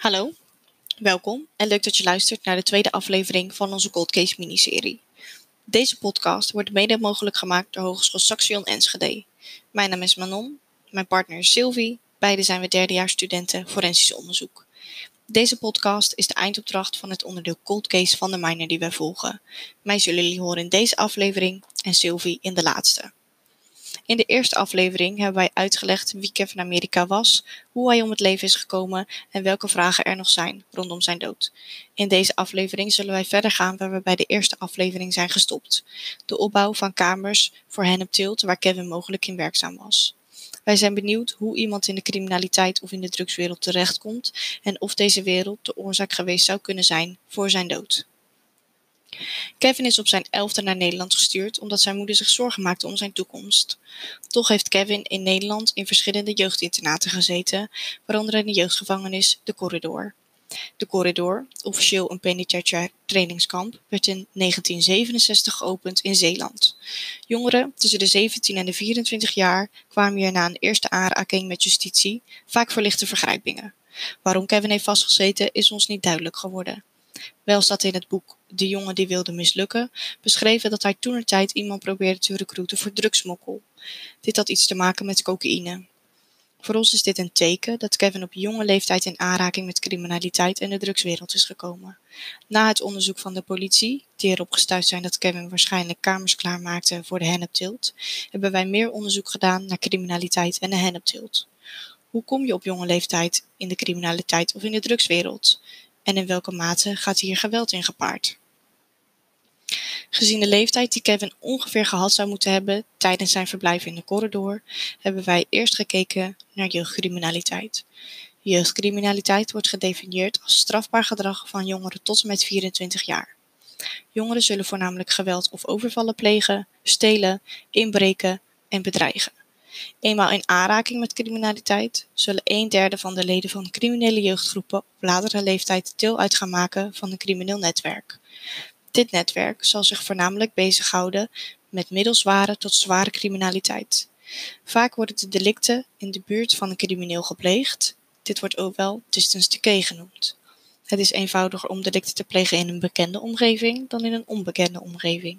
Hallo, welkom en leuk dat je luistert naar de tweede aflevering van onze Cold Case miniserie. Deze podcast wordt mede mogelijk gemaakt door Hogeschool Saxion Enschede. Mijn naam is Manon, mijn partner is Sylvie, beide zijn we derdejaarsstudenten forensisch onderzoek. Deze podcast is de eindopdracht van het onderdeel Cold Case van de minor die wij volgen. Mij zullen jullie horen in deze aflevering en Sylvie in de laatste. In de eerste aflevering hebben wij uitgelegd wie Kevin Amerika was, hoe hij om het leven is gekomen en welke vragen er nog zijn rondom zijn dood. In deze aflevering zullen wij verder gaan waar we bij de eerste aflevering zijn gestopt. De opbouw van kamers voor hen op tilt waar Kevin mogelijk in werkzaam was. Wij zijn benieuwd hoe iemand in de criminaliteit of in de drugswereld terechtkomt en of deze wereld de oorzaak geweest zou kunnen zijn voor zijn dood. Kevin is op zijn elfde naar Nederland gestuurd omdat zijn moeder zich zorgen maakte om zijn toekomst. Toch heeft Kevin in Nederland in verschillende jeugdinternaten gezeten, waaronder in de jeugdgevangenis De Corridor. De Corridor, officieel een penitentiair trainingskamp, werd in 1967 geopend in Zeeland. Jongeren tussen de 17 en de 24 jaar kwamen hier na een eerste aanraking met justitie, vaak voor lichte vergrijpingen. Waarom Kevin heeft vastgezeten is ons niet duidelijk geworden. Wel staat in het boek De jongen die wilde mislukken beschreven dat hij toenertijd iemand probeerde te recruiten voor drugsmokkel. Dit had iets te maken met cocaïne. Voor ons is dit een teken dat Kevin op jonge leeftijd in aanraking met criminaliteit en de drugswereld is gekomen. Na het onderzoek van de politie, die erop gestuurd zijn dat Kevin waarschijnlijk kamers klaarmaakte voor de hennepteelt, hebben wij meer onderzoek gedaan naar criminaliteit en de hennepteelt. Hoe kom je op jonge leeftijd in de criminaliteit of in de drugswereld? En in welke mate gaat hier geweld in gepaard? Gezien de leeftijd die Kevin ongeveer gehad zou moeten hebben tijdens zijn verblijf in de corridor, hebben wij eerst gekeken naar jeugdcriminaliteit. Jeugdcriminaliteit wordt gedefinieerd als strafbaar gedrag van jongeren tot en met 24 jaar. Jongeren zullen voornamelijk geweld of overvallen plegen, stelen, inbreken en bedreigen. Eenmaal in aanraking met criminaliteit zullen een derde van de leden van criminele jeugdgroepen op latere leeftijd deel uit gaan maken van een crimineel netwerk. Dit netwerk zal zich voornamelijk bezighouden met middelzware tot zware criminaliteit. Vaak worden de delicten in de buurt van een crimineel gepleegd. Dit wordt ook wel distance decay genoemd. Het is eenvoudiger om delicten te plegen in een bekende omgeving dan in een onbekende omgeving.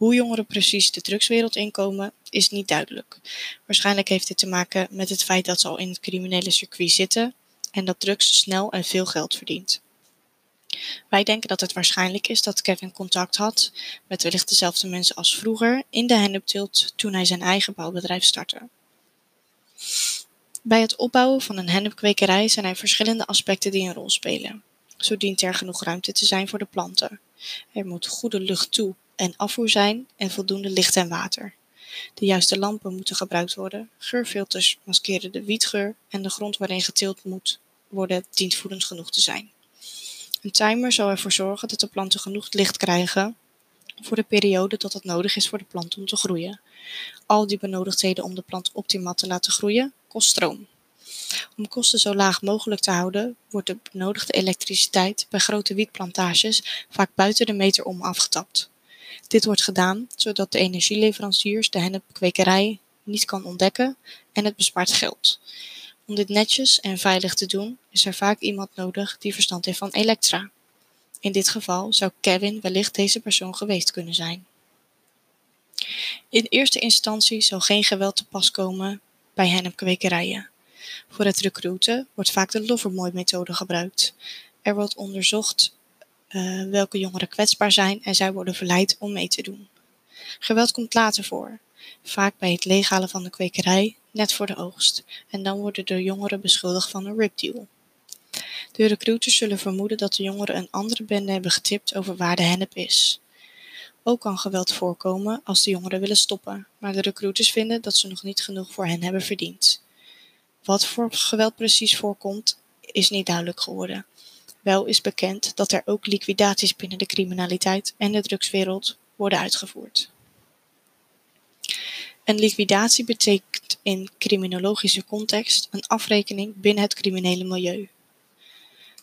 Hoe jongeren precies de drugswereld inkomen is niet duidelijk. Waarschijnlijk heeft dit te maken met het feit dat ze al in het criminele circuit zitten en dat drugs snel en veel geld verdient. Wij denken dat het waarschijnlijk is dat Kevin contact had met wellicht dezelfde mensen als vroeger in de hennepteelt toen hij zijn eigen bouwbedrijf startte. Bij het opbouwen van een hennepkwekerij zijn er verschillende aspecten die een rol spelen. Zo dient er genoeg ruimte te zijn voor de planten. Er moet goede lucht toe en afvoer zijn en voldoende licht en water. De juiste lampen moeten gebruikt worden, geurfilters maskeren de wietgeur en de grond waarin geteeld moet worden dient voedend genoeg te zijn. Een timer zal ervoor zorgen dat de planten genoeg licht krijgen voor de periode dat het nodig is voor de plant om te groeien. Al die benodigdheden om de plant optimaal te laten groeien kost stroom. Om kosten zo laag mogelijk te houden, wordt de benodigde elektriciteit bij grote wietplantages vaak buiten de meter om afgetapt. Dit wordt gedaan zodat de energieleveranciers de hennepkwekerij niet kan ontdekken en het bespaart geld. Om dit netjes en veilig te doen is er vaak iemand nodig die verstand heeft van elektra. In dit geval zou Kevin wellicht deze persoon geweest kunnen zijn. In eerste instantie zal geen geweld te pas komen bij hennepkwekerijen. Voor het recruiten wordt vaak de Lovermooi-methode gebruikt. Er wordt onderzocht uh, welke jongeren kwetsbaar zijn en zij worden verleid om mee te doen. Geweld komt later voor, vaak bij het leeghalen van de kwekerij, net voor de oogst, en dan worden de jongeren beschuldigd van een ripdeal. De recruiters zullen vermoeden dat de jongeren een andere bende hebben getipt over waar de hennep is. Ook kan geweld voorkomen als de jongeren willen stoppen, maar de recruiters vinden dat ze nog niet genoeg voor hen hebben verdiend. Wat voor geweld precies voorkomt, is niet duidelijk geworden. Wel is bekend dat er ook liquidaties binnen de criminaliteit en de drugswereld worden uitgevoerd. Een liquidatie betekent in criminologische context een afrekening binnen het criminele milieu.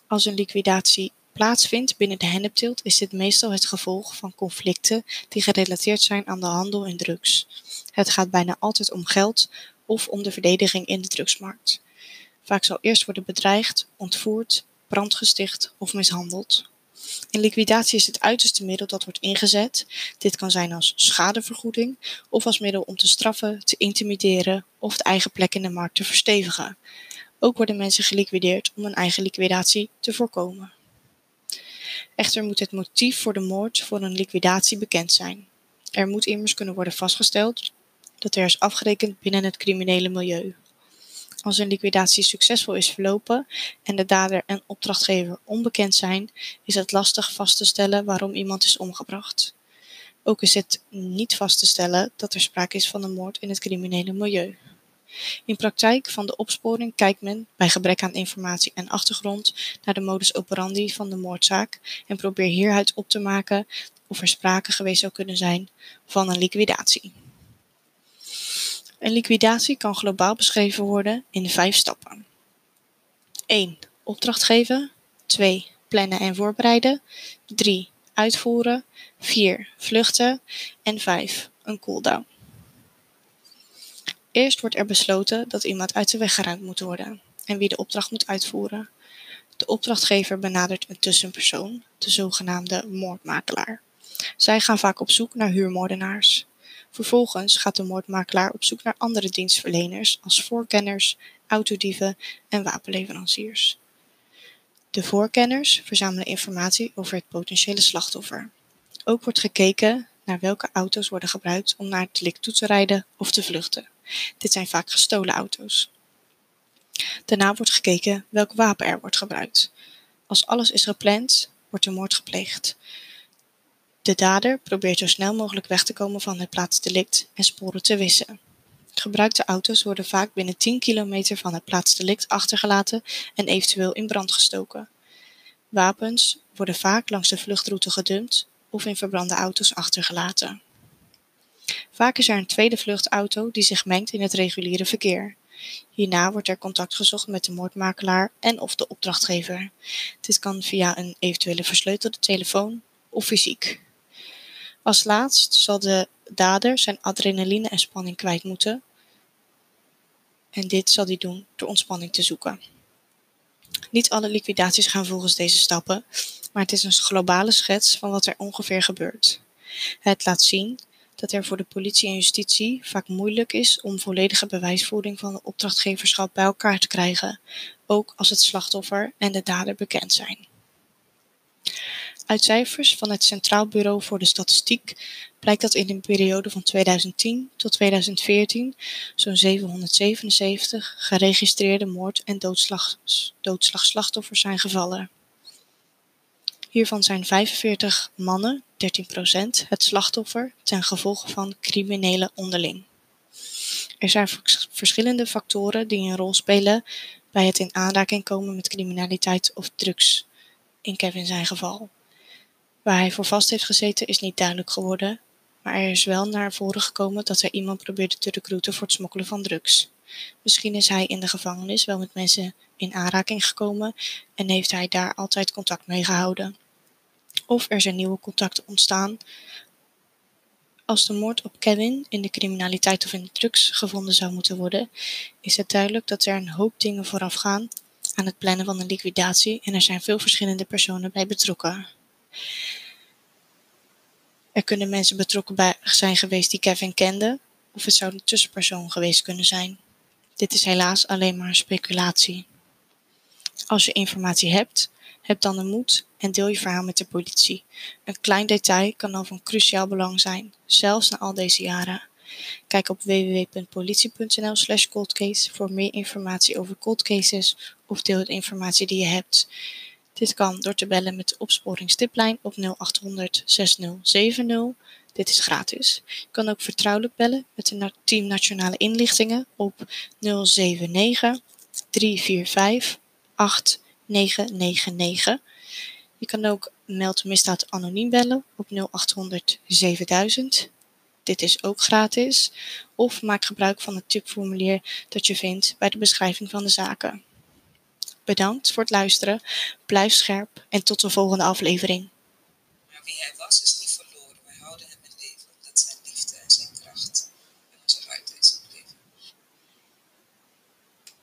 Als een liquidatie plaatsvindt binnen de hennepteelt is dit meestal het gevolg van conflicten die gerelateerd zijn aan de handel in drugs. Het gaat bijna altijd om geld of om de verdediging in de drugsmarkt. Vaak zal eerst worden bedreigd, ontvoerd brand gesticht of mishandeld. In liquidatie is het uiterste middel dat wordt ingezet. Dit kan zijn als schadevergoeding of als middel om te straffen, te intimideren of de eigen plek in de markt te verstevigen. Ook worden mensen geliquideerd om een eigen liquidatie te voorkomen. Echter moet het motief voor de moord voor een liquidatie bekend zijn. Er moet immers kunnen worden vastgesteld dat er is afgerekend binnen het criminele milieu. Als een liquidatie succesvol is verlopen en de dader en opdrachtgever onbekend zijn, is het lastig vast te stellen waarom iemand is omgebracht. Ook is het niet vast te stellen dat er sprake is van een moord in het criminele milieu. In praktijk van de opsporing kijkt men, bij gebrek aan informatie en achtergrond, naar de modus operandi van de moordzaak en probeert hieruit op te maken of er sprake geweest zou kunnen zijn van een liquidatie. Een liquidatie kan globaal beschreven worden in vijf stappen. 1. Opdracht geven. 2. Plannen en voorbereiden. 3. Uitvoeren. 4. Vluchten. En 5. Een cooldown. Eerst wordt er besloten dat iemand uit de weg geruimd moet worden en wie de opdracht moet uitvoeren. De opdrachtgever benadert een tussenpersoon, de zogenaamde moordmakelaar. Zij gaan vaak op zoek naar huurmoordenaars. Vervolgens gaat de moordmakelaar op zoek naar andere dienstverleners als voorkenners, autodieven en wapenleveranciers. De voorkenners verzamelen informatie over het potentiële slachtoffer. Ook wordt gekeken naar welke auto's worden gebruikt om naar het delict toe te rijden of te vluchten. Dit zijn vaak gestolen auto's. Daarna wordt gekeken welk wapen er wordt gebruikt. Als alles is gepland, wordt de moord gepleegd. De dader probeert zo snel mogelijk weg te komen van het plaatsdelict en sporen te wissen. Gebruikte auto's worden vaak binnen 10 kilometer van het plaatsdelict achtergelaten en eventueel in brand gestoken. Wapens worden vaak langs de vluchtroute gedumpt of in verbrande auto's achtergelaten. Vaak is er een tweede vluchtauto die zich mengt in het reguliere verkeer. Hierna wordt er contact gezocht met de moordmakelaar en of de opdrachtgever. Dit kan via een eventuele versleutelde telefoon of fysiek. Als laatst zal de dader zijn adrenaline en spanning kwijt moeten. En dit zal hij doen door ontspanning te zoeken. Niet alle liquidaties gaan volgens deze stappen, maar het is een globale schets van wat er ongeveer gebeurt. Het laat zien dat er voor de politie en justitie vaak moeilijk is om volledige bewijsvoering van de opdrachtgeverschap bij elkaar te krijgen, ook als het slachtoffer en de dader bekend zijn. Uit cijfers van het Centraal Bureau voor de Statistiek blijkt dat in de periode van 2010 tot 2014 zo'n 777 geregistreerde moord- en doodslag, doodslagslachtoffers zijn gevallen. Hiervan zijn 45 mannen, 13%, het slachtoffer ten gevolge van criminele onderling. Er zijn verschillende factoren die een rol spelen bij het in aanraking komen met criminaliteit of drugs, in Kevin zijn geval. Waar hij voor vast heeft gezeten is niet duidelijk geworden, maar er is wel naar voren gekomen dat hij iemand probeerde te recruiten voor het smokkelen van drugs. Misschien is hij in de gevangenis wel met mensen in aanraking gekomen en heeft hij daar altijd contact mee gehouden. Of er zijn nieuwe contacten ontstaan. Als de moord op Kevin in de criminaliteit of in de drugs gevonden zou moeten worden, is het duidelijk dat er een hoop dingen vooraf gaan aan het plannen van een liquidatie en er zijn veel verschillende personen bij betrokken. Er kunnen mensen betrokken bij zijn geweest die Kevin kenden, of het zou een tussenpersoon geweest kunnen zijn. Dit is helaas alleen maar een speculatie. Als je informatie hebt, heb dan de moed en deel je verhaal met de politie. Een klein detail kan al van cruciaal belang zijn, zelfs na al deze jaren. Kijk op www.politie.nl/slash coldcase voor meer informatie over cold cases of deel de informatie die je hebt. Dit kan door te bellen met de opsporingstiplijn op 0800 6070. Dit is gratis. Je kan ook vertrouwelijk bellen met het Team Nationale Inlichtingen op 079 345 8999. Je kan ook meld misdaad anoniem bellen op 0800 7000. Dit is ook gratis. Of maak gebruik van het tipformulier dat je vindt bij de beschrijving van de zaken. Bedankt voor het luisteren. Blijf scherp en tot de volgende aflevering.